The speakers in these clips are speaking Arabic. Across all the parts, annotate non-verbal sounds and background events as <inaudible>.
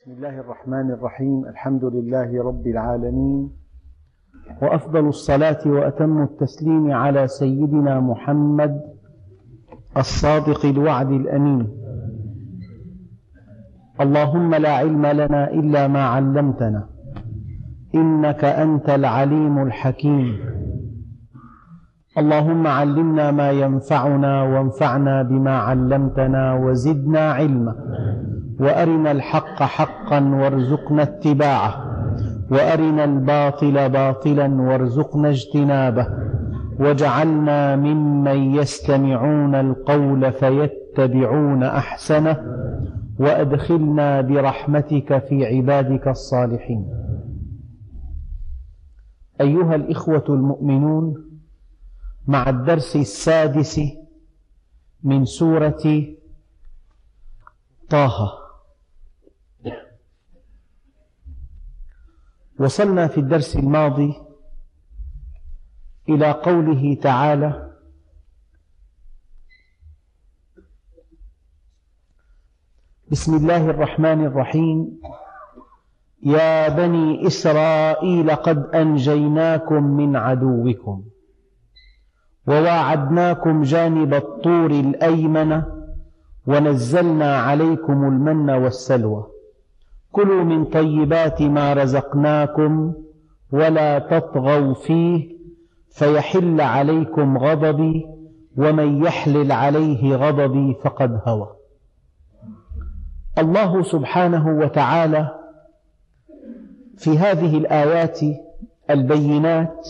بسم الله الرحمن الرحيم. الحمد لله رب العالمين. وأفضل الصلاة وأتم التسليم على سيدنا محمد الصادق الوعد الأمين. اللهم لا علم لنا إلا ما علمتنا. إنك أنت العليم الحكيم. اللهم علمنا ما ينفعنا وانفعنا بما علمتنا وزدنا علما. وأرنا الحق حقا وارزقنا اتباعه وأرنا الباطل باطلا وارزقنا اجتنابه واجعلنا ممن يستمعون القول فيتبعون أحسنه وأدخلنا برحمتك في عبادك الصالحين. أيها الإخوة المؤمنون مع الدرس السادس من سورة طه وصلنا في الدرس الماضي إلى قوله تعالى بسم الله الرحمن الرحيم يا بني إسرائيل قد أنجيناكم من عدوكم وواعدناكم جانب الطور الأيمن ونزلنا عليكم المن والسلوى كلوا من طيبات ما رزقناكم ولا تطغوا فيه فيحل عليكم غضبي ومن يحلل عليه غضبي فقد هوى. الله سبحانه وتعالى في هذه الآيات البينات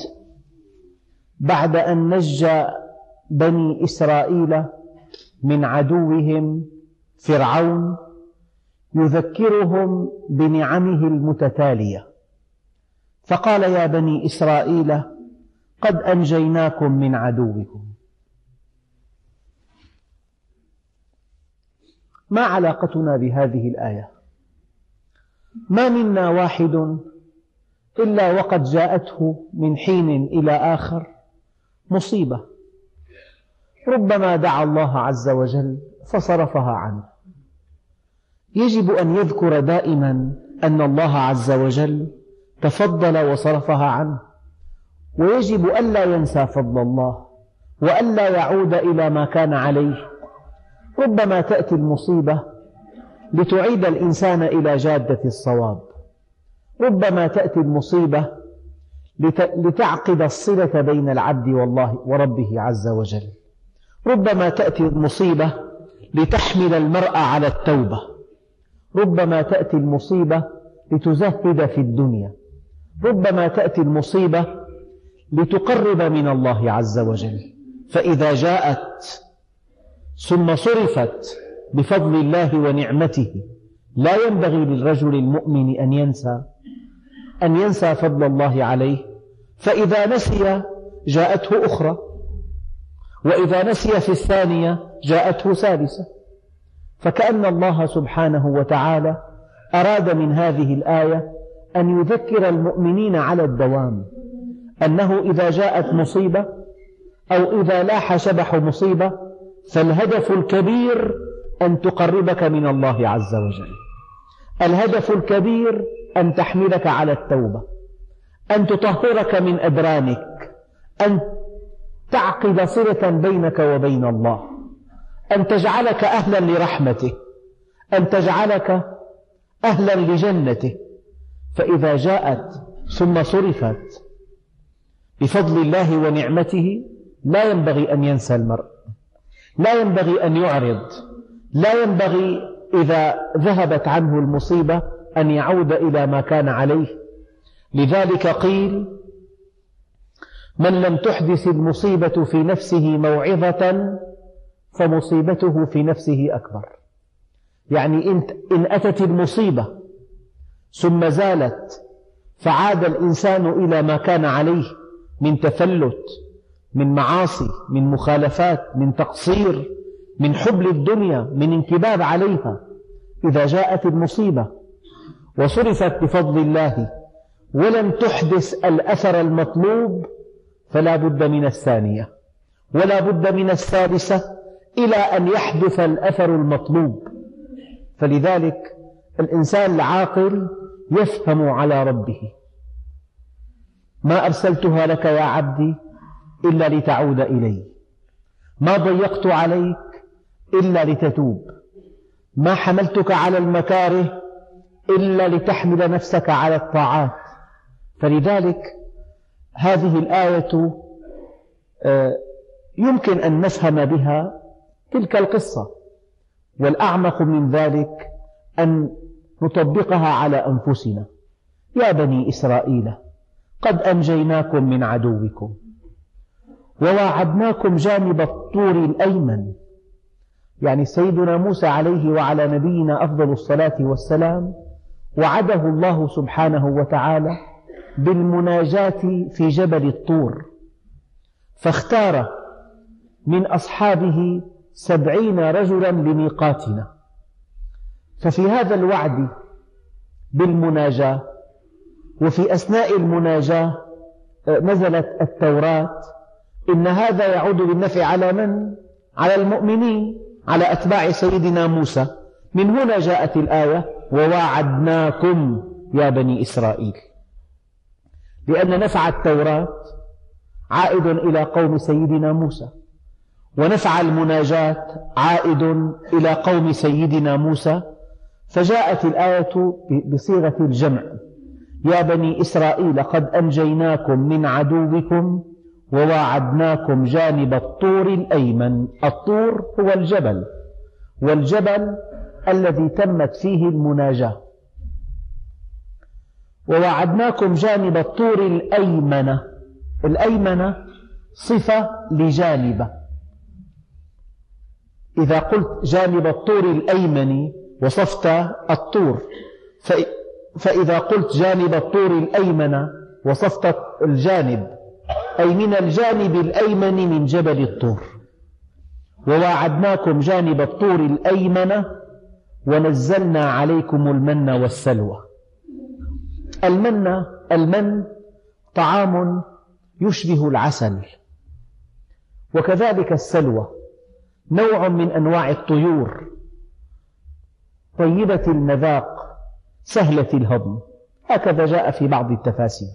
بعد أن نجى بني إسرائيل من عدوهم فرعون يذكرهم بنعمه المتتالية. فقال يا بني إسرائيل قد أنجيناكم من عدوكم. ما علاقتنا بهذه الآية؟ ما منا واحد إلا وقد جاءته من حين إلى آخر مصيبة. ربما دعا الله عز وجل فصرفها عنه. يجب أن يذكر دائما أن الله عز وجل تفضل وصرفها عنه. ويجب ألا ينسى فضل الله وألا يعود إلى ما كان عليه. ربما تأتي المصيبة لتعيد الإنسان إلى جادة الصواب. ربما تأتي المصيبة لتعقد الصلة بين العبد والله وربه عز وجل. ربما تأتي المصيبة لتحمل المرء على التوبة. ربما تأتي المصيبة لتزهد في الدنيا. ربما تأتي المصيبة لتقرب من الله عز وجل. فإذا جاءت ثم صرفت بفضل الله ونعمته لا ينبغي للرجل المؤمن أن ينسى أن ينسى فضل الله عليه. فإذا نسي جاءته أخرى. وإذا نسي في الثانية جاءته ثالثة. فكأن الله سبحانه وتعالى أراد من هذه الآية أن يذكر المؤمنين على الدوام أنه إذا جاءت مصيبة أو إذا لاح شبح مصيبة فالهدف الكبير أن تقربك من الله عز وجل. الهدف الكبير أن تحملك على التوبة أن تطهرك من أدرانك أن تعقد صلة بينك وبين الله. أن تجعلك أهلا لرحمته أن تجعلك أهلا لجنته. فإذا جاءت ثم صرفت بفضل الله ونعمته لا ينبغي أن ينسى المرء لا ينبغي أن يعرض لا ينبغي إذا ذهبت عنه المصيبة أن يعود إلى ما كان عليه. لذلك قيل من لم تحدث المصيبة في نفسه موعظة فمصيبته في نفسه أكبر. يعني إن أتت المصيبة ثم زالت فعاد الإنسان إلى ما كان عليه من تفلت من معاصي من مخالفات من تقصير من حبل الدنيا من انكباب عليها. إذا جاءت المصيبة وصرفت بفضل الله ولم تحدث الأثر المطلوب فلا بد من الثانية ولا بد من الثالثة إلى أن يحدث الأثر المطلوب. فلذلك الإنسان العاقل يفهم على ربه. ما أرسلتها لك يا عبدي إلا لتعود إلي. ما ضيقت عليك إلا لتتوب. ما حملتك على المكاره إلا لتحمل نفسك على الطاعات. فلذلك هذه الآية آه، يمكن أن نفهم بها تلك القصة والأعمق من ذلك أن نطبقها على أنفسنا. يا بني إسرائيل قد أنجيناكم من عدوكم وواعدناكم جانب الطور الأيمن. يعني سيدنا موسى عليه وعلى نبينا أفضل الصلاة والسلام وعده الله سبحانه وتعالى بالمناجاة في جبل الطور فاختار من أصحابه سبعين رجلا لميقاتنا ففي هذا الوعد بالمناجاة وفي أثناء المناجاة آه، نزلت التوراة. إن هذا يعود بالنفع على من؟ على المؤمنين على أتباع سيدنا موسى. من هنا جاءت الآية وواعدناكم يا بني إسرائيل. لأن نفع التوراة عائد إلى قوم سيدنا موسى. ونفع المناجاة عائد إلى قوم سيدنا موسى فجاءت الآية بصيغة الجمع يا بني إسرائيل قد أنجيناكم من عدوكم وواعدناكم جانب الطور الأيمن. الطور هو الجبل والجبل الذي تمت فيه المناجاة. ووعدناكم جانب الطور الأيمن. الأيمن صفة لجانب إذا قلت جانب الطور الأيمن وصفت الطور فإذا قلت جانب الطور الأيمن وصفت الجانب أي من الجانب الأيمن من جبل الطور. وواعدناكم جانب الطور الأيمن ونزلنا عليكم المن والسلوى. المن المن طعام يشبه العسل وكذلك السلوى. نوع من أنواع الطيور. طيبة المذاق سهلة الهضم. هكذا جاء في بعض التفاسير.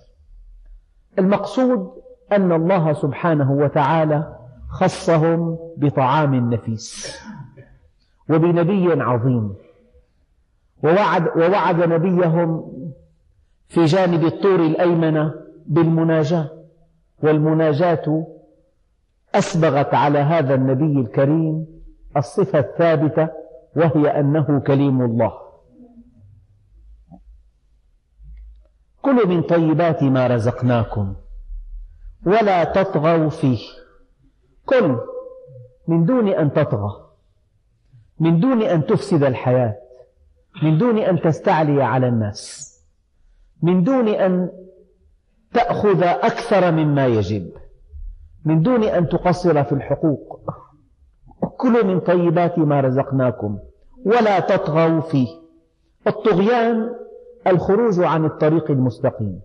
المقصود أن الله سبحانه وتعالى خصهم بطعام نفيس وبنبي عظيم. ووعد, ووعد نبيهم في جانب الطور الأيمن بالمناجاة والمناجاة أسبغت على هذا النبي الكريم الصفة الثابتة وهي أنه كليم الله. كلوا من طيبات ما رزقناكم ولا تطغوا فيه. كل من دون أن تطغى من دون أن تفسد الحياة من دون أن تستعلي على الناس من دون أن تأخذ أكثر مما يجب. من دون أن تقصر في الحقوق. كلوا من طيبات ما رزقناكم ولا تطغوا فيه. الطغيان الخروج عن الطريق المستقيم.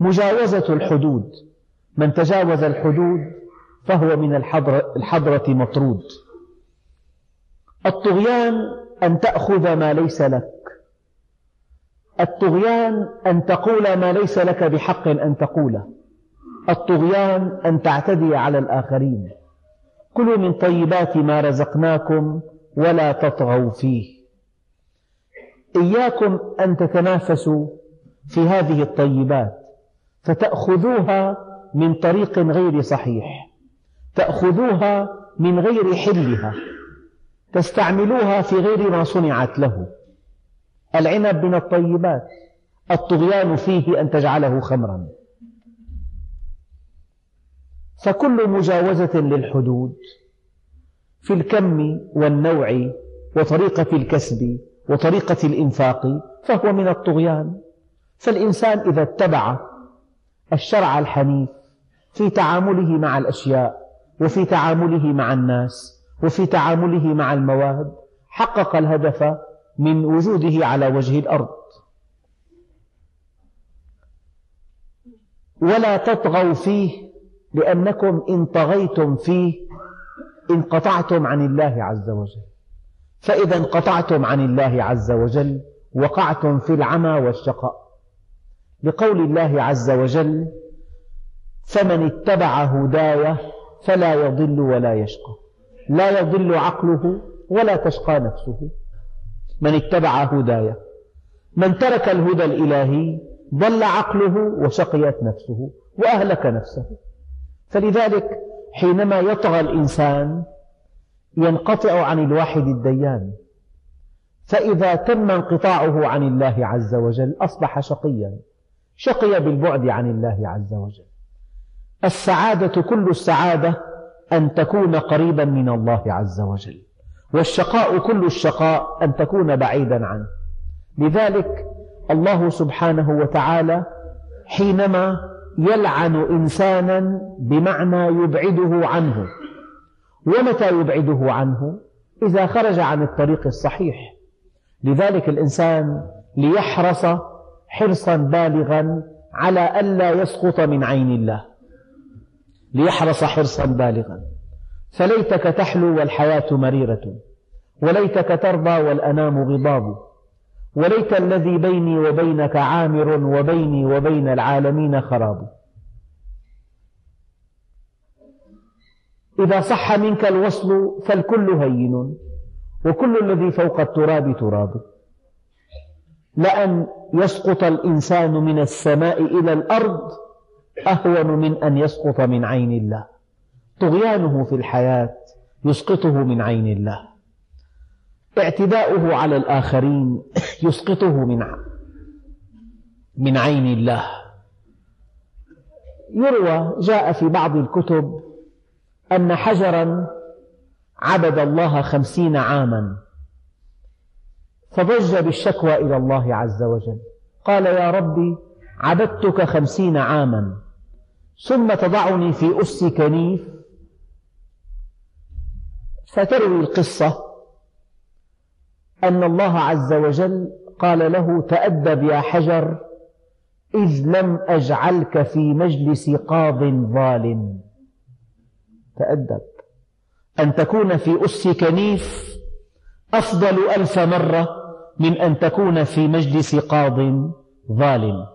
مجاوزة الحدود. من تجاوز الحدود فهو من الحضرة, الحضرة مطرود. الطغيان أن تأخذ ما ليس لك. الطغيان أن تقول ما ليس لك بحق أن تقوله. الطغيان أن تعتدي على الآخرين. كلوا من طيبات ما رزقناكم ولا تطغوا فيه. إياكم أن تتنافسوا في هذه الطيبات فتأخذوها من طريق غير صحيح تأخذوها من غير حلها تستعملوها في غير ما صنعت له. العنب من الطيبات الطغيان فيه أن تجعله خمرا. فكل مجاوزة للحدود في الكم والنوع وطريقة الكسب وطريقة الإنفاق فهو من الطغيان. فالإنسان إذا اتبع الشرع الحنيف في تعامله مع الأشياء وفي تعامله مع الناس وفي تعامله مع المواد حقق الهدف من وجوده على وجه الأرض. ولا تطغوا فيه لأنكم إن طغيتم فيه انقطعتم عن الله عز وجل. فإذا انقطعتم عن الله عز وجل وقعتم في العمى والشقاء. لقول الله عز وجل فمن اتبع هداي فلا يضل ولا يشقى. لا يضل عقله ولا تشقى نفسه. من اتبع هداي من ترك الهدى الإلهي ضل عقله وشقيت نفسه وأهلك نفسه. فلذلك حينما يطغى الإنسان ينقطع عن الواحد الديان فإذا تم انقطاعه عن الله عز وجل أصبح شقيا شقي بالبعد عن الله عز وجل. السعادة كل السعادة أن تكون قريبا من الله عز وجل والشقاء كل الشقاء أن تكون بعيدا عنه. لذلك الله سبحانه وتعالى حينما يلعن إنسانا بمعنى يبعده عنه. ومتى يبعده عنه؟ إذا خرج عن الطريق الصحيح. لذلك الإنسان ليحرص حرصا بالغا على ألا يسقط من عين الله. ليحرص حرصا بالغا. فليتك تحلو والحياة مريرة وليتك ترضى والأنام غضاب. وليت الذي بيني وبينك عامر وبيني وبين العالمين خراب. إذا صح منك الوصل فالكل هين وكل الذي فوق التراب تراب. لأن يسقط الإنسان من السماء إلى الأرض أهون من أن يسقط من عين الله. طغيانه في الحياة يسقطه من عين الله. اعتداؤه على الآخرين يسقطه من من عين الله. يروى جاء في بعض الكتب أن حجرا عبد الله خمسين عاما فضج بالشكوى إلى الله عز وجل. قال يا ربي عبدتك خمسين عاما ثم تضعني في أس كنيف. فتروي القصة. أن الله عز وجل قال له تأدب يا حجر إذ لم أجعلك في مجلس قاض ظالم. تأدب. أن تكون في أس كنيف أفضل ألف مرة من أن تكون في مجلس قاض ظالم.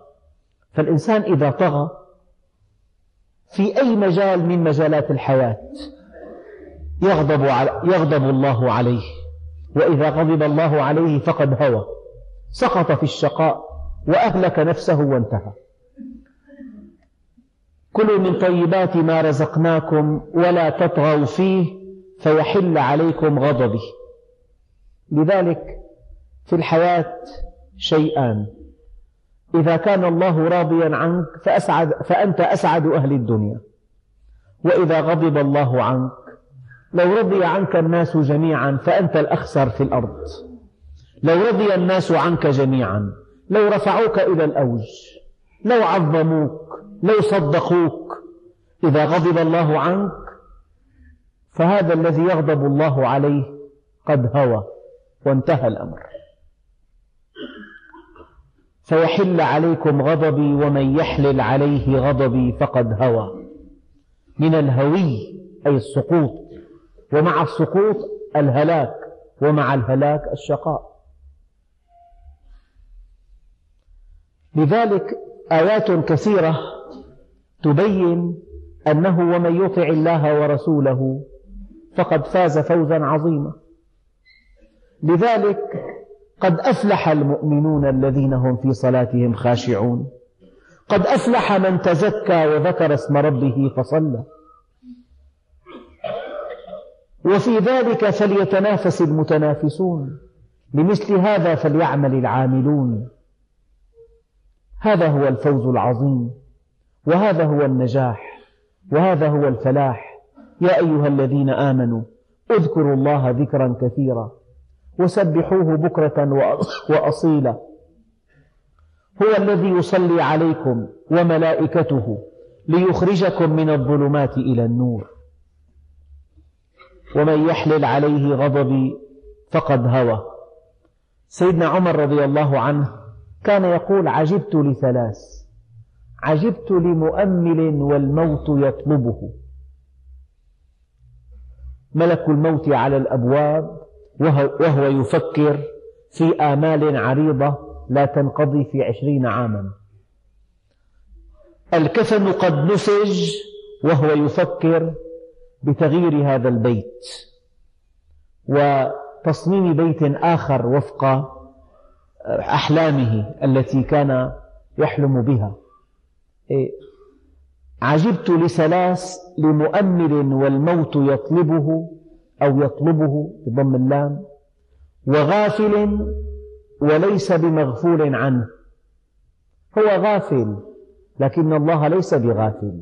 فالإنسان إذا طغى في أي مجال من مجالات الحياة يغضب, يغضب الله عليه. وإذا غضب الله عليه فقد هوى سقط في الشقاء وأهلك نفسه وانتهى. كلوا من طيبات ما رزقناكم ولا تطغوا فيه فيحل عليكم غضبي لذلك في الحياة شيئان. إذا كان الله راضيا عنك فأسعد فأنت أسعد أهل الدنيا. وإذا غضب الله عنك لو رضي عنك الناس جميعا فأنت الأخسر في الأرض. لو رضي الناس عنك جميعا لو رفعوك إلى الأوج لو عظموك لو صدقوك إذا غضب الله عنك فهذا الذي يغضب الله عليه قد هوى وانتهى الأمر. فيحل عليكم غضبي ومن يحلل عليه غضبي فقد هوى. من الهوي أي السقوط. ومع السقوط الهلاك ومع الهلاك الشقاء. لذلك آيات كثيرة تبين أنه ومن يطع الله ورسوله فقد فاز فوزا عظيما. لذلك قد أفلح المؤمنون الذين هم في صلاتهم خاشعون. قد أفلح من تزكى وذكر اسم ربه فصلى. وفي ذلك فليتنافس المتنافسون. لمثل هذا فليعمل العاملون. هذا هو الفوز العظيم. وهذا هو النجاح. وهذا هو الفلاح. يا أيها الذين آمنوا اذكروا الله ذكرا كثيرا. وسبحوه بكرة وأصيلا. هو الذي يصلي عليكم وملائكته ليخرجكم من الظلمات إلى النور. ومن يحلل عليه غضبي فقد هوى. سيدنا عمر رضي الله عنه كان يقول عجبت لثلاث عجبت لمؤمل والموت يطلبه. ملك الموت على الأبواب وهو يفكر في آمال عريضة لا تنقضي في عشرين عاما. الكفن قد نسج وهو يفكر بتغيير هذا البيت وتصميم بيت آخر وفق أحلامه التي كان يحلم بها. إيه، عجبت لسلاس لمؤمل والموت يطلبه أو يطلبه بضم اللام وغافل وليس بمغفول عنه. هو غافل لكن الله ليس بغافل.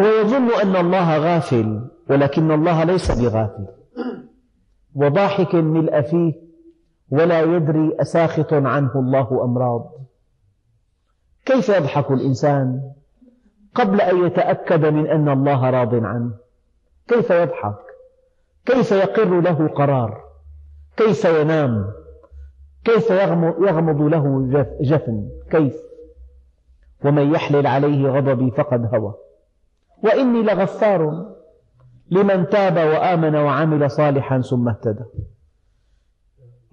هو يظن أن الله غافل ولكن الله ليس بغافل. وضاحك ملء فيه ولا يدري أساخط عنه الله أمراض. كيف يضحك الإنسان قبل أن يتأكد من أن الله راض عنه؟ كيف يضحك؟ كيف يقر له قرار؟ كيف ينام؟ كيف يغمض له جفن؟ كيف؟ ومن يحلل عليه غضبي فقد هوى. وإني لغفار لمن تاب وآمن وعمل صالحا ثم اهتدى.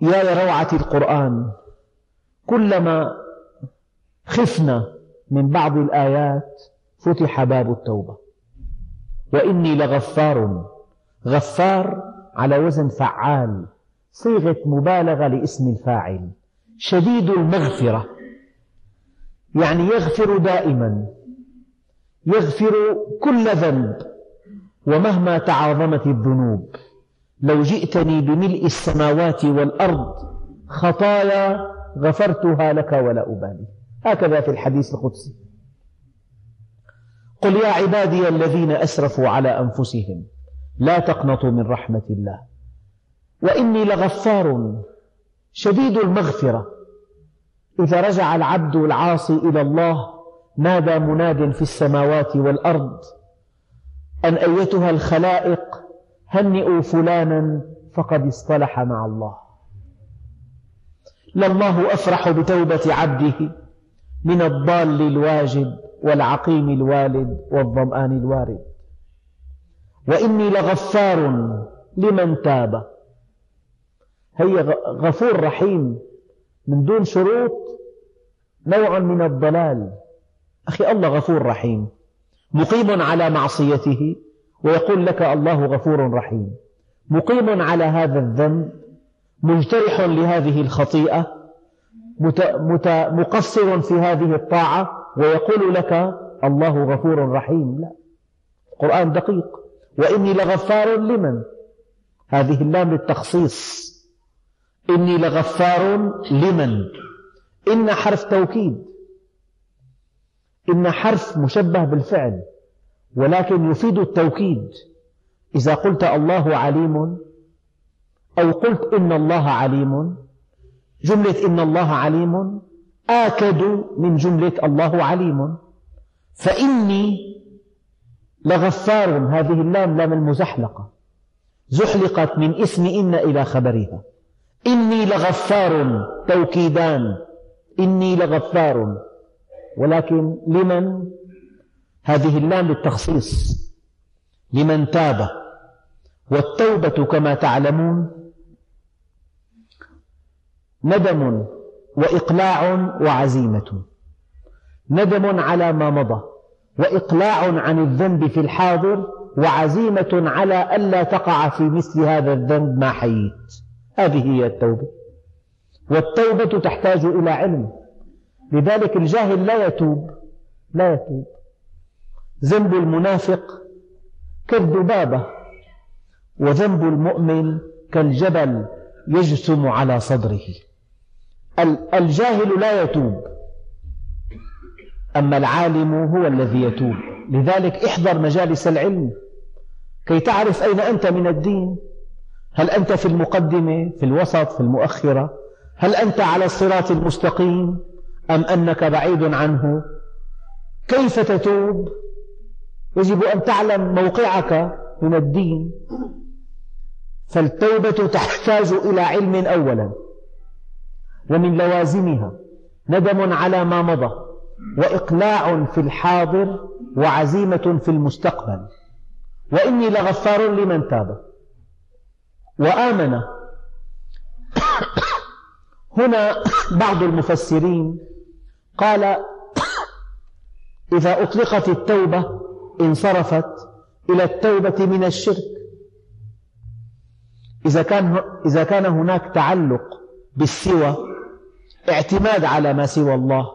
يا لروعة القرآن كلما خفنا من بعض الآيات فتح باب التوبة. وإني لغفار غفار على وزن فعال صيغة مبالغة لاسم الفاعل شديد المغفرة يعني يغفر دائما. يغفر كل ذنب ومهما تعاظمت الذنوب. لو جئتني بملء السماوات والأرض خطايا غفرتها لك ولا أبالي. هكذا في الحديث القدسي. قل يا عبادي الذين أسرفوا على أنفسهم لا تقنطوا من رحمة الله. وإني لغفار شديد المغفرة. إذا رجع العبد العاصي إلى الله نادى مناد في السماوات والأرض؟ أن أيتها الخلائق هنئوا فلانا فقد اصطلح مع الله. لله أفرح بتوبة عبده من الضال الواجد والعقيم الوالد والظمآن الوارد. وإني لغفار لمن تاب. هي غفور رحيم من دون شروط نوع من الضلال. أخي الله غفور رحيم. مقيم على معصيته ويقول لك الله غفور رحيم. مقيم على هذا الذنب مجترح لهذه الخطيئة مقصر في هذه الطاعة ويقول لك الله غفور رحيم. لا. القرآن دقيق. وإني لغفار لمن؟ هذه اللام للتخصيص. إني لغفار لمن؟ إن حرف توكيد. إن حرف مشبه بالفعل ولكن يفيد التوكيد. إذا قلت الله عليم أو قلت إن الله عليم جملة إن الله عليم آكد من جملة الله عليم. فإني لغفار هذه اللام لام المزحلقة زحلقت من اسم إن إلى خبرها. إني لغفار توكيدان. إني لغفار. ولكن لمن؟ هذه اللام للتخصيص. لمن تاب. والتوبة كما تعلمون ندم وإقلاع وعزيمة. ندم على ما مضى وإقلاع عن الذنب في الحاضر وعزيمة على ألا تقع في مثل هذا الذنب ما حييت. هذه هي التوبة. والتوبة تحتاج إلى علم. لذلك الجاهل لا يتوب لا يتوب. ذنب المنافق كالذبابة وذنب المؤمن كالجبل يجثم على صدره. الجاهل لا يتوب أما العالم هو الذي يتوب. لذلك احضر مجالس العلم. كي تعرف أين أنت من الدين. هل أنت في المقدمة في الوسط في المؤخرة؟ هل أنت على الصراط المستقيم؟ أم أنك بعيد عنه؟ كيف تتوب؟ يجب أن تعلم موقعك من الدين. فالتوبة تحتاج إلى علم أولا ومن لوازمها ندم على ما مضى وإقلاع في الحاضر وعزيمة في المستقبل. وإني لغفار لمن تاب. وآمن. <coughs> هنا بعض المفسرين قال إذا أطلقت التوبة انصرفت إلى التوبة من الشرك. إذا كان, إذا كان هناك تعلق بالسوى اعتماد على ما سوى الله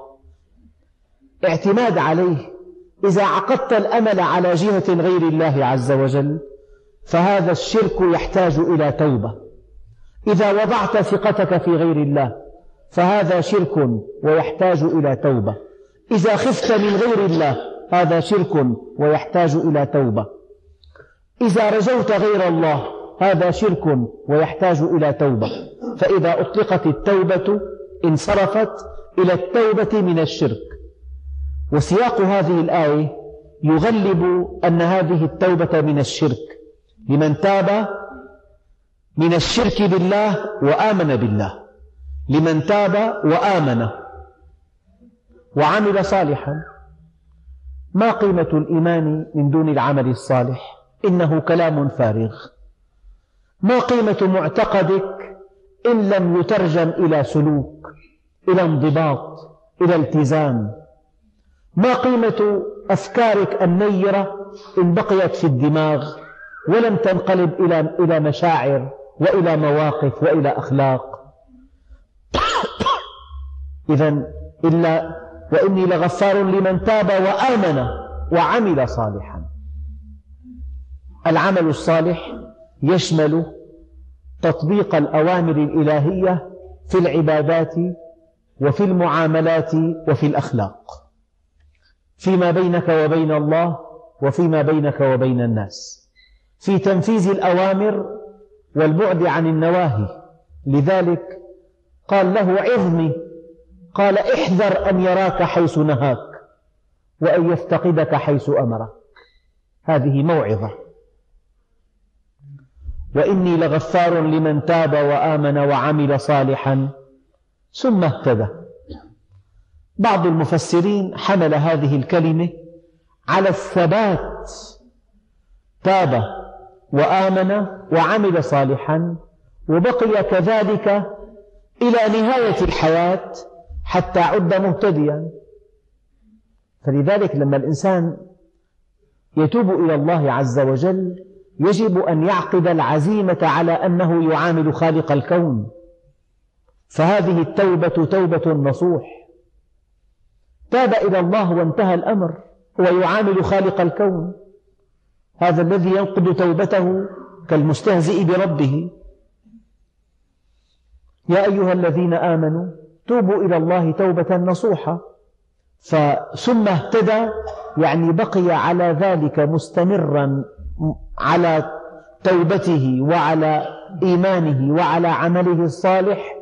اعتماد عليه. إذا عقدت الأمل على جهة غير الله عز وجل فهذا الشرك يحتاج إلى توبة. إذا وضعت ثقتك في غير الله فهذا شرك ويحتاج إلى توبة. إذا خفت من غير الله هذا شرك ويحتاج إلى توبة. إذا رجوت غير الله هذا شرك ويحتاج إلى توبة. فإذا أطلقت التوبة انصرفت إلى التوبة من الشرك. وسياق هذه الآية يغلب أن هذه التوبة من الشرك. لمن تاب من الشرك بالله وآمن بالله. لمن تاب وآمن وعمل صالحا. ما قيمة الإيمان من دون العمل الصالح؟ إنه كلام فارغ. ما قيمة معتقدك إن لم يترجم إلى سلوك إلى انضباط إلى التزام؟ ما قيمة أفكارك النيرة إن بقيت في الدماغ ولم تنقلب إلى مشاعر وإلى مواقف وإلى أخلاق؟ إذا إلا وإني لغفار لمن تاب وآمن وعمل صالحا. العمل الصالح يشمل تطبيق الأوامر الإلهية في العبادات وفي المعاملات وفي الأخلاق. فيما بينك وبين الله وفيما بينك وبين الناس. في تنفيذ الأوامر والبعد عن النواهي. لذلك قال له عظني قال احذر أن يراك حيث نهاك وأن يفتقدك حيث أمرك. هذه موعظة. وإني لغفار لمن تاب وآمن وعمل صالحا ثم اهتدى. بعض المفسرين حمل هذه الكلمة على الثبات. تاب وآمن وعمل صالحا وبقي كذلك إلى نهاية الحياة حتى عد مهتديا فلذلك لما الإنسان يتوب إلى الله عز وجل يجب أن يعقد العزيمة على أنه يعامل خالق الكون. فهذه التوبة توبة نصوح. تاب إلى الله وانتهى الأمر هو يعامل خالق الكون. هذا الذي ينقض توبته كالمستهزئ بربه. يا أيها الذين آمنوا توبوا إلى الله توبة نصوحا ثم اهتدى يعني بقي على ذلك مستمرا على توبته وعلى إيمانه وعلى عمله الصالح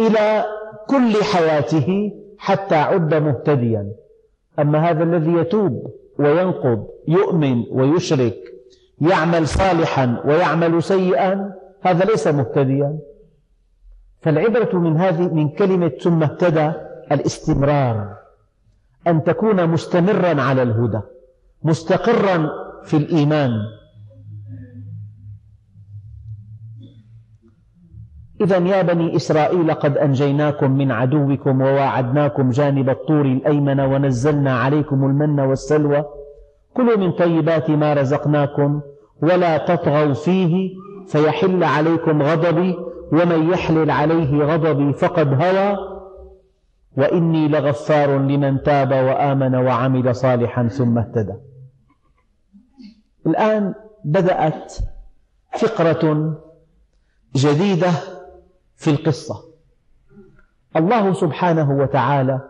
إلى كل حياته حتى عد مهتديا. أما هذا الذي يتوب وينقض يؤمن ويشرك يعمل صالحا ويعمل سيئا هذا ليس مهتديا. فالعبرة من هذه من كلمة ثم اهتدى الاستمرار. أن تكون مستمرا على الهدى مستقرا في الإيمان. إذا يا بني إسرائيل قد أنجيناكم من عدوكم وواعدناكم جانب الطور الأيمن ونزلنا عليكم المن والسلوى. كلوا من طيبات ما رزقناكم ولا تطغوا فيه فيحل عليكم غضبي. ومن يحلل عليه غضبي فقد هوى وإني لغفار لمن تاب وآمن وعمل صالحا ثم اهتدى. الآن بدأت فقرة جديدة في القصة. الله سبحانه وتعالى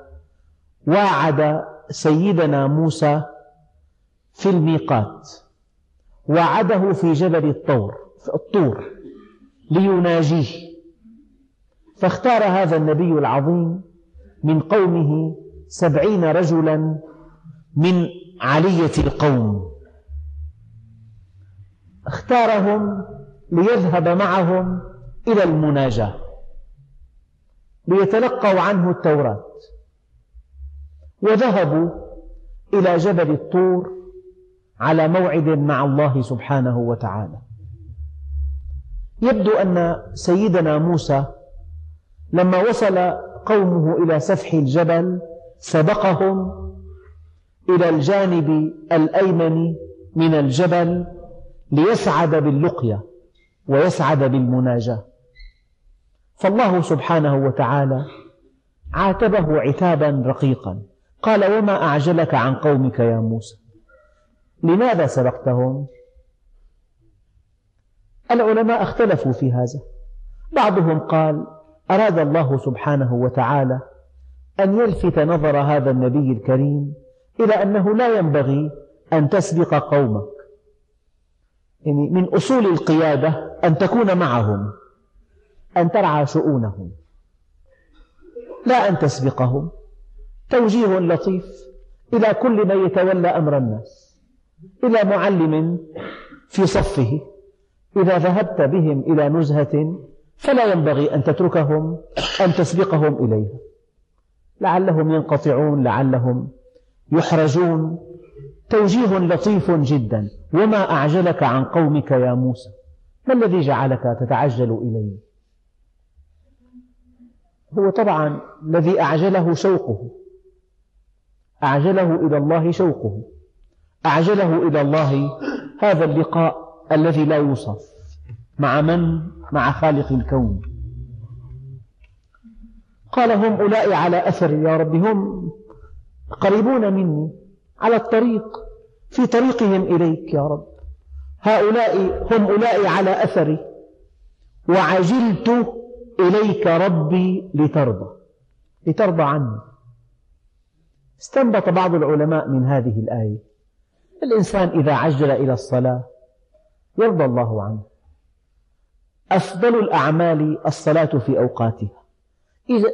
واعد سيدنا موسى في الميقات وعده في جبل الطور في الطور. ليناجيه. فاختار هذا النبي العظيم من قومه سبعين رجلا من علية القوم. اختارهم ليذهب معهم إلى المناجاة ليتلقوا عنه التوراة. وذهبوا إلى جبل الطور على موعد مع الله سبحانه وتعالى. يبدو أن سيدنا موسى لما وصل قومه إلى سفح الجبل سبقهم إلى الجانب الأيمن من الجبل ليسعد باللقية ويسعد بالمناجاة. فالله سبحانه وتعالى عاتبه عتابا رقيقا. قال وما أعجلك عن قومك يا موسى؟ لماذا سبقتهم؟ العلماء اختلفوا في هذا. بعضهم قال أراد الله سبحانه وتعالى أن يلفت نظر هذا النبي الكريم إلى أنه لا ينبغي أن تسبق قومك. يعني من أصول القيادة أن تكون معهم أن ترعى شؤونهم لا أن تسبقهم. توجيه لطيف إلى كل من يتولى أمر الناس إلى معلم في صفه. إذا ذهبت بهم إلى نزهة فلا ينبغي أن تتركهم أن تسبقهم إليها. لعلهم ينقطعون لعلهم يحرجون توجيه لطيف جدا. وما أعجلك عن قومك يا موسى؟ ما الذي جعلك تتعجل إليه؟ هو طبعا الذي أعجله شوقه. أعجله إلى الله شوقه. أعجله إلى الله هذا اللقاء. الذي لا يوصف مع من؟ مع خالق الكون. قال هم أولئك على أثري يا رب هم قريبون مني على الطريق في طريقهم إليك يا رب. هؤلاء هم أولئك على أثري. وعجلت إليك ربي لترضى. لترضى عني. استنبط بعض العلماء من هذه الآية. الإنسان إذا عجل إلى الصلاة يرضى الله عنه. أفضل الأعمال الصلاة في أوقاتها.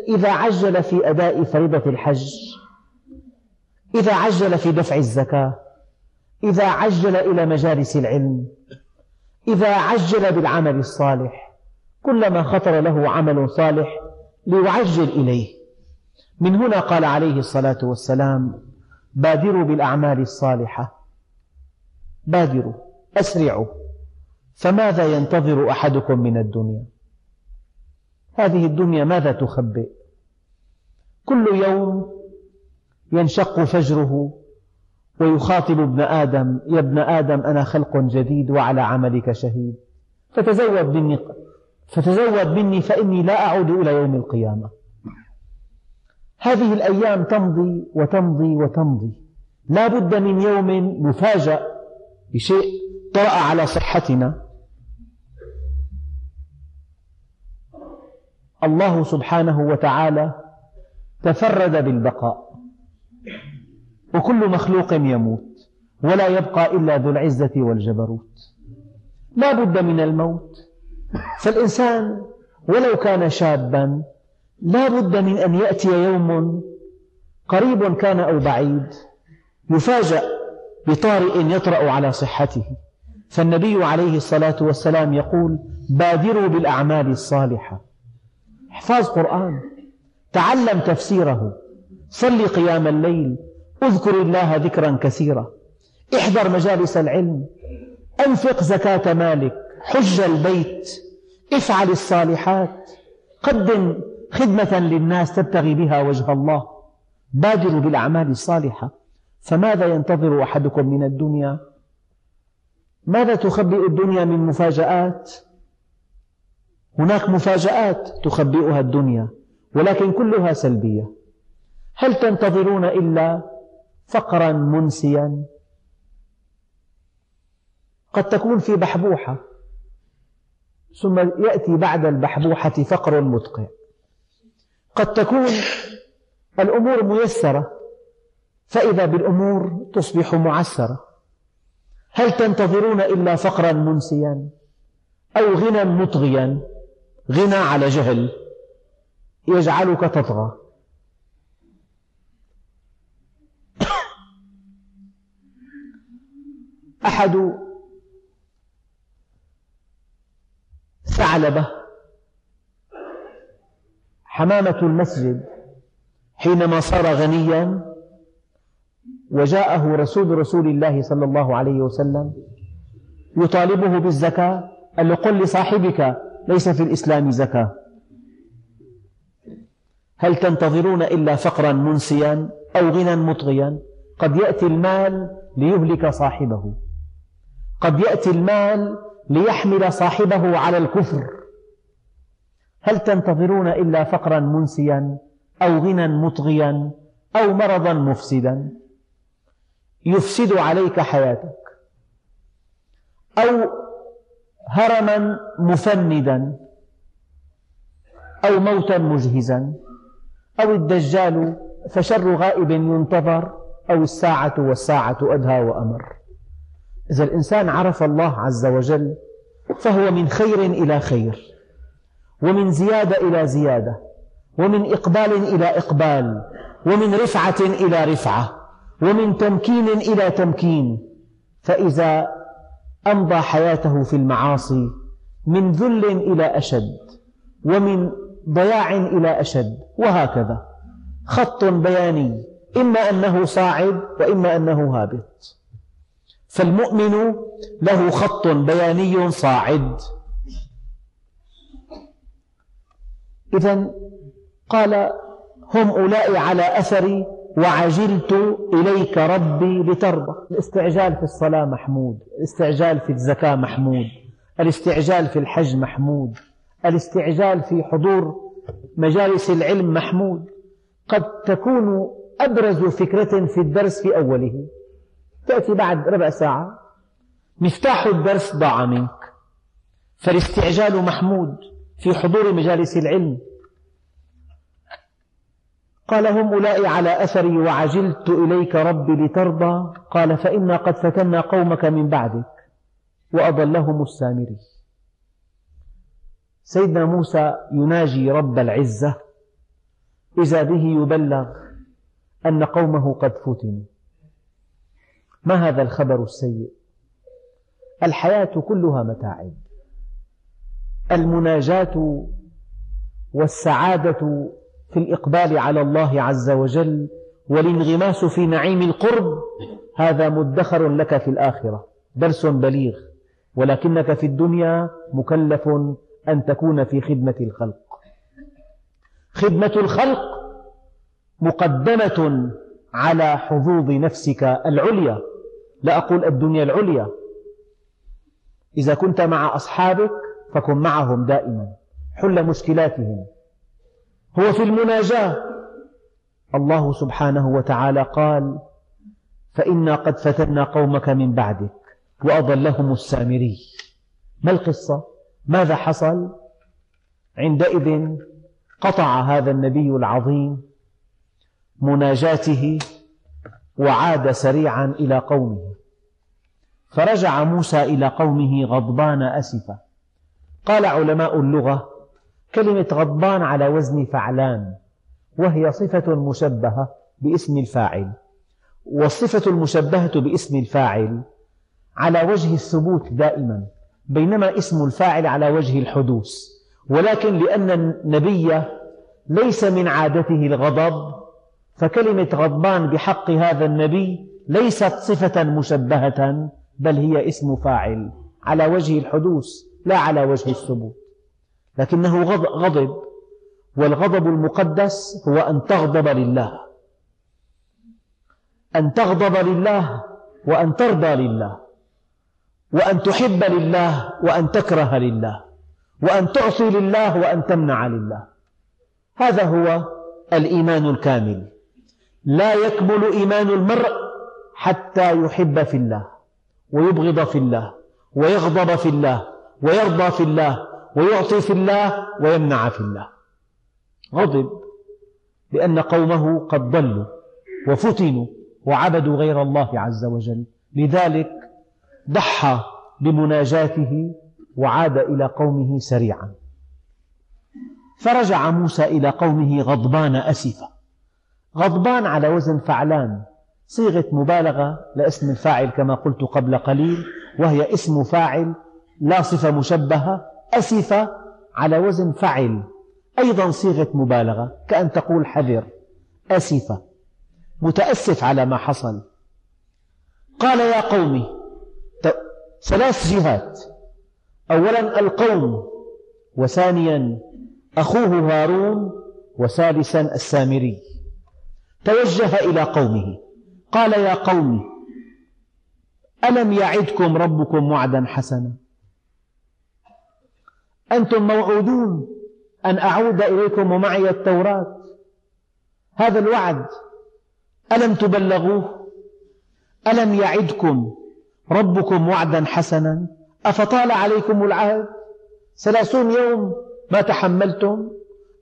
إذا عجل في أداء فريضة الحج إذا عجل في دفع الزكاة إذا عجل إلى مجالس العلم إذا عجل بالعمل الصالح كلما خطر له عمل صالح ليعجل إليه. من هنا قال عليه الصلاة والسلام بادروا بالأعمال الصالحة. بادروا أسرعوا. فماذا ينتظر أحدكم من الدنيا؟ هذه الدنيا ماذا تخبئ؟ كل يوم ينشق فجره ويخاطب ابن آدم يا ابن آدم أنا خلق جديد وعلى عملك شهيد. فتزود مني فتزود مني فإني لا أعود إلى يوم القيامة. هذه الأيام تمضي وتمضي وتمضي. لا بد من يوم نفاجأ بشيء طرأ على صحتنا. الله سبحانه وتعالى تفرد بالبقاء. وكل مخلوق يموت ولا يبقى إلا ذو العزة والجبروت. لا بد من الموت. فالإنسان ولو كان شابا لا بد من أن يأتي يوم قريب كان أو بعيد يفاجأ بطارئ يطرأ على صحته. فالنبي عليه الصلاة والسلام يقول بادروا بالأعمال الصالحة. احفظ قرآن. تعلم تفسيره. صل قيام الليل. اذكر الله ذكرا كثيرا. احضر مجالس العلم. أنفق زكاة مالك. حج البيت. افعل الصالحات. قدم خدمة للناس تبتغي بها وجه الله. بادروا بالأعمال الصالحة. فماذا ينتظر أحدكم من الدنيا؟ ماذا تخبئ الدنيا من مفاجآت؟ هناك مفاجآت تخبئها الدنيا ولكن كلها سلبية. هل تنتظرون إلا فقرا منسيا؟ قد تكون في بحبوحة ثم يأتي بعد البحبوحة فقر مدقع قد تكون الأمور ميسرة فإذا بالأمور تصبح معسرة. هل تنتظرون إلا فقرا منسيا أو غنى مطغيا غنى على جهل يجعلك تطغى. أحد ثعلبة حمامة المسجد حينما صار غنيا وجاءه رسول رسول الله صلى الله عليه وسلم يطالبه بالزكاة قال له قل لصاحبك ليس في الإسلام زكاة. هل تنتظرون إلا فقرا منسيا أو غنى مطغيا؟ قد يأتي المال ليهلك صاحبه. قد يأتي المال ليحمل صاحبه على الكفر. هل تنتظرون إلا فقرا منسيا أو غنى مطغيا أو مرضا مفسدا؟ يفسد عليك حياتك. أو هرما مفندا أو موتا مجهزا أو الدجال فشر غائب ينتظر أو الساعة والساعة أدهى وأمر. إذا الإنسان عرف الله عز وجل فهو من خير إلى خير ومن زيادة إلى زيادة ومن إقبال إلى إقبال ومن رفعة إلى رفعة ومن تمكين إلى تمكين. فإذا أمضى حياته في المعاصي من ذل إلى أشد ومن ضياع إلى أشد وهكذا. خط بياني إما أنه صاعد وإما أنه هابط. فالمؤمن له خط بياني صاعد. إذا قال هم أولئك على أثري وعجلت إليك ربي لترضى الاستعجال في الصلاة محمود الاستعجال في الزكاة محمود الاستعجال في الحج محمود الاستعجال في حضور مجالس العلم محمود. قد تكون أبرز فكرة في الدرس في أوله. تأتي بعد ربع ساعة. مفتاح الدرس ضاع منك. فالاستعجال محمود في حضور مجالس العلم قال هم أولئك على أثري وعجلت إليك ربي لترضى. قال فإنا قد فتنا قومك من بعدك وأضلهم السامري. سيدنا موسى يناجي رب العزة إذا به يبلغ أن قومه قد فتنوا. ما هذا الخبر السيء؟ الحياة كلها متاعب المناجاة والسعادة في الإقبال على الله عز وجل والانغماس في نعيم القرب هذا مدخر لك في الآخرة درس بليغ ولكنك في الدنيا مكلف أن تكون في خدمة الخلق. خدمة الخلق مقدمة على حظوظ نفسك العليا. لا أقول الدنيا العليا. إذا كنت مع أصحابك فكن معهم دائما حل مشكلاتهم. هو في المناجاة الله سبحانه وتعالى قال فإنا قد فتنا قومك من بعدك وأضلهم السامري ما القصة؟ ماذا حصل؟ عندئذ قطع هذا النبي العظيم مناجاته وعاد سريعا إلى قومه فرجع موسى إلى قومه غضبان أسفا قال علماء اللغة كلمة غضبان على وزن فعلان وهي صفة مشبهة باسم الفاعل. والصفة المشبهة باسم الفاعل على وجه الثبوت دائما بينما اسم الفاعل على وجه الحدوث. ولكن لأن النبي ليس من عادته الغضب فكلمة غضبان بحق هذا النبي ليست صفة مشبهة بل هي اسم فاعل على وجه الحدوث لا على وجه الثبوت. لكنه غضب. والغضب المقدس هو أن تغضب لله. أن تغضب لله وأن ترضى لله. وأن تحب لله وأن تكره لله. وأن تعصي لله وأن تمنع لله. هذا هو الإيمان الكامل. لا يكمل إيمان المرء حتى يحب في الله ويبغض في الله ويغضب في الله ويرضى في الله ويعطي في الله ويمنع في الله. غضب لأن قومه قد ضلوا وفتنوا وعبدوا غير الله عز وجل. لذلك ضحى بمناجاته وعاد إلى قومه سريعا. فرجع موسى إلى قومه غضبان أسفا. غضبان على وزن فعلان. صيغة مبالغة لاسم الفاعل كما قلت قبل قليل وهي اسم فاعل لا صفة مشبهة أسف على وزن فعل أيضا صيغة مبالغة كأن تقول حذر. أسف. متأسف على ما حصل. قال يا قوم ثلاث جهات. أولا القوم وثانيا أخوه هارون وثالثا السامري. توجه إلى قومه. قال يا قوم ألم يعدكم ربكم وعدا حسنا؟ أنتم موعودون أن أعود إليكم ومعي التوراة. هذا الوعد ألم تبلغوه؟ ألم يعدكم ربكم وعدا حسنا؟ أفطال عليكم العهد؟ ثلاثون يوم ما تحملتم؟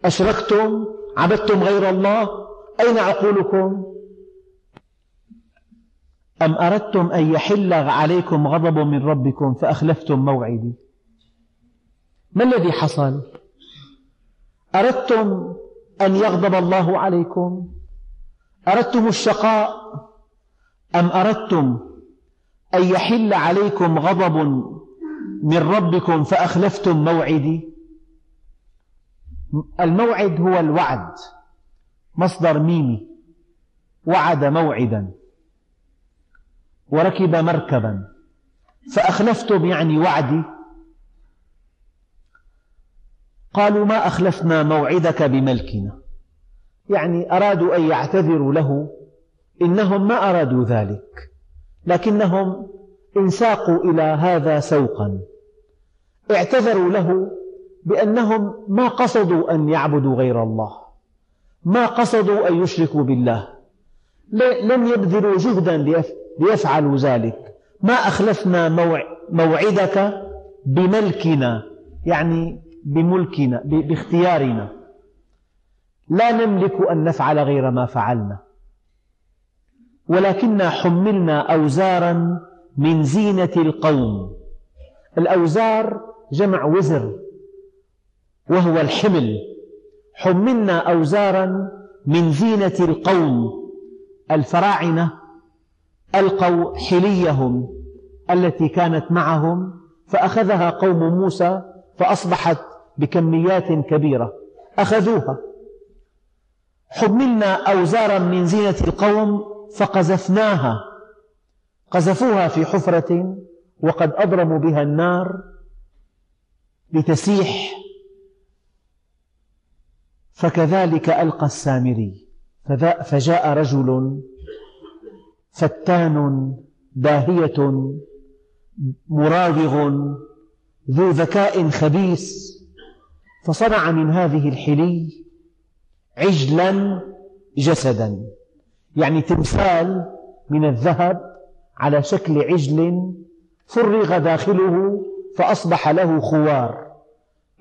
أشركتم؟ عبدتم غير الله؟ أين عقولكم؟ أم أردتم أن يحل عليكم غضب من ربكم فأخلفتم موعدي؟ ما الذي حصل؟ أردتم أن يغضب الله عليكم؟ أردتم الشقاء؟ أم أردتم أن يحل عليكم غضب من ربكم فأخلفتم موعدي؟ الموعد هو الوعد مصدر ميمي. وعد موعدا. وركب مركبا. فأخلفتم يعني وعدي. قالوا ما أخلفنا موعدك بملكنا. يعني أرادوا أن يعتذروا له إنهم ما أرادوا ذلك لكنهم انساقوا إلى هذا سوقا. اعتذروا له بأنهم ما قصدوا أن يعبدوا غير الله ما قصدوا أن يشركوا بالله لم يبذلوا جهدا ليفعلوا ذلك. ما أخلفنا موعدك بملكنا. يعني بملكنا باختيارنا. لا نملك أن نفعل غير ما فعلنا. ولكننا حملنا أوزارا من زينة القوم. الأوزار جمع وزر وهو الحمل. حملنا أوزارا من زينة القوم. الفراعنة ألقوا حليهم التي كانت معهم فأخذها قوم موسى فأصبحت بكميات كبيرة. أخذوها. حملنا أوزارا من زينة القوم فقذفناها. قذفوها في حفرة وقد أضرموا بها النار لتسيح. فكذلك ألقى السامري. فجاء رجل فتان داهية مراوغ ذو ذكاء خبيث. فصنع من هذه الحلي عجلا جسدا يعني تمثال من الذهب على شكل عجل فرغ داخله فأصبح له خوار.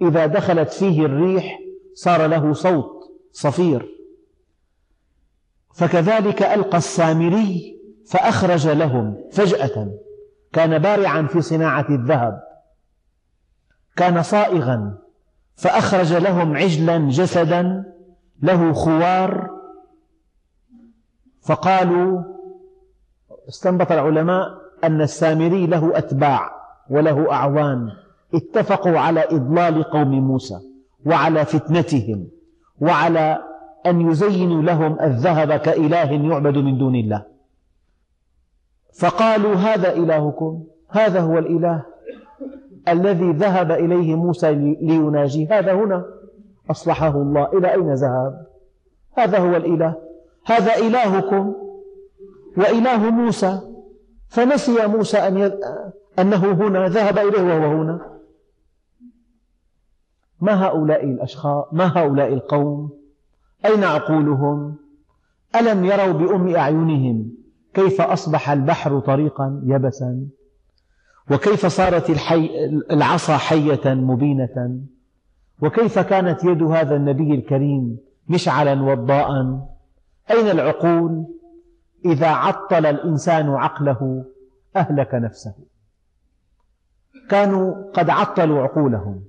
إذا دخلت فيه الريح صار له صوت صفير. فكذلك ألقى السامري فأخرج لهم فجأة. كان بارعا في صناعة الذهب. كان صائغا فأخرج لهم عجلا جسدا له خوار. فقالوا استنبط العلماء أن السامري له أتباع وله أعوان. اتفقوا على إضلال قوم موسى وعلى فتنتهم وعلى أن يزينوا لهم الذهب كإله يعبد من دون الله. فقالوا هذا إلهكم؟ هذا هو الإله؟ الذي ذهب إليه موسى ليناجي. هذا هنا. أصلحه الله. إلى أين ذهب؟ هذا هو الإله. هذا إلهكم وإله موسى. فنسي موسى أن ي... أنه هنا. ذهب إليه وهو هنا. ما هؤلاء الأشخاص؟ ما هؤلاء القوم؟ أين عقولهم ألم يروا بأم أعينهم كيف أصبح البحر طريقا يبسا؟ وكيف صارت الحي... العصا حية مبينة؟ وكيف كانت يد هذا النبي الكريم مشعلا وضاء؟ أين العقول؟ إذا عطل الإنسان عقله أهلك نفسه. كانوا قد عطلوا عقولهم.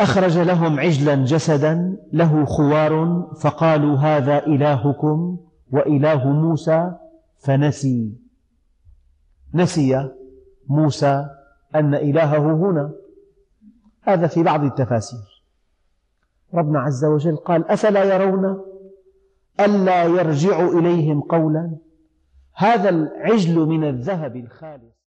أخرج لهم عجلا جسدا له خوار فقالوا هذا إلهكم وإله موسى فنسي. نسي موسى أن إلهه هنا. هذا في بعض التفاسير. ربنا عز وجل قال أفلا يرون ألا يرجع إليهم قولا؟ هذا العجل من الذهب الخالص.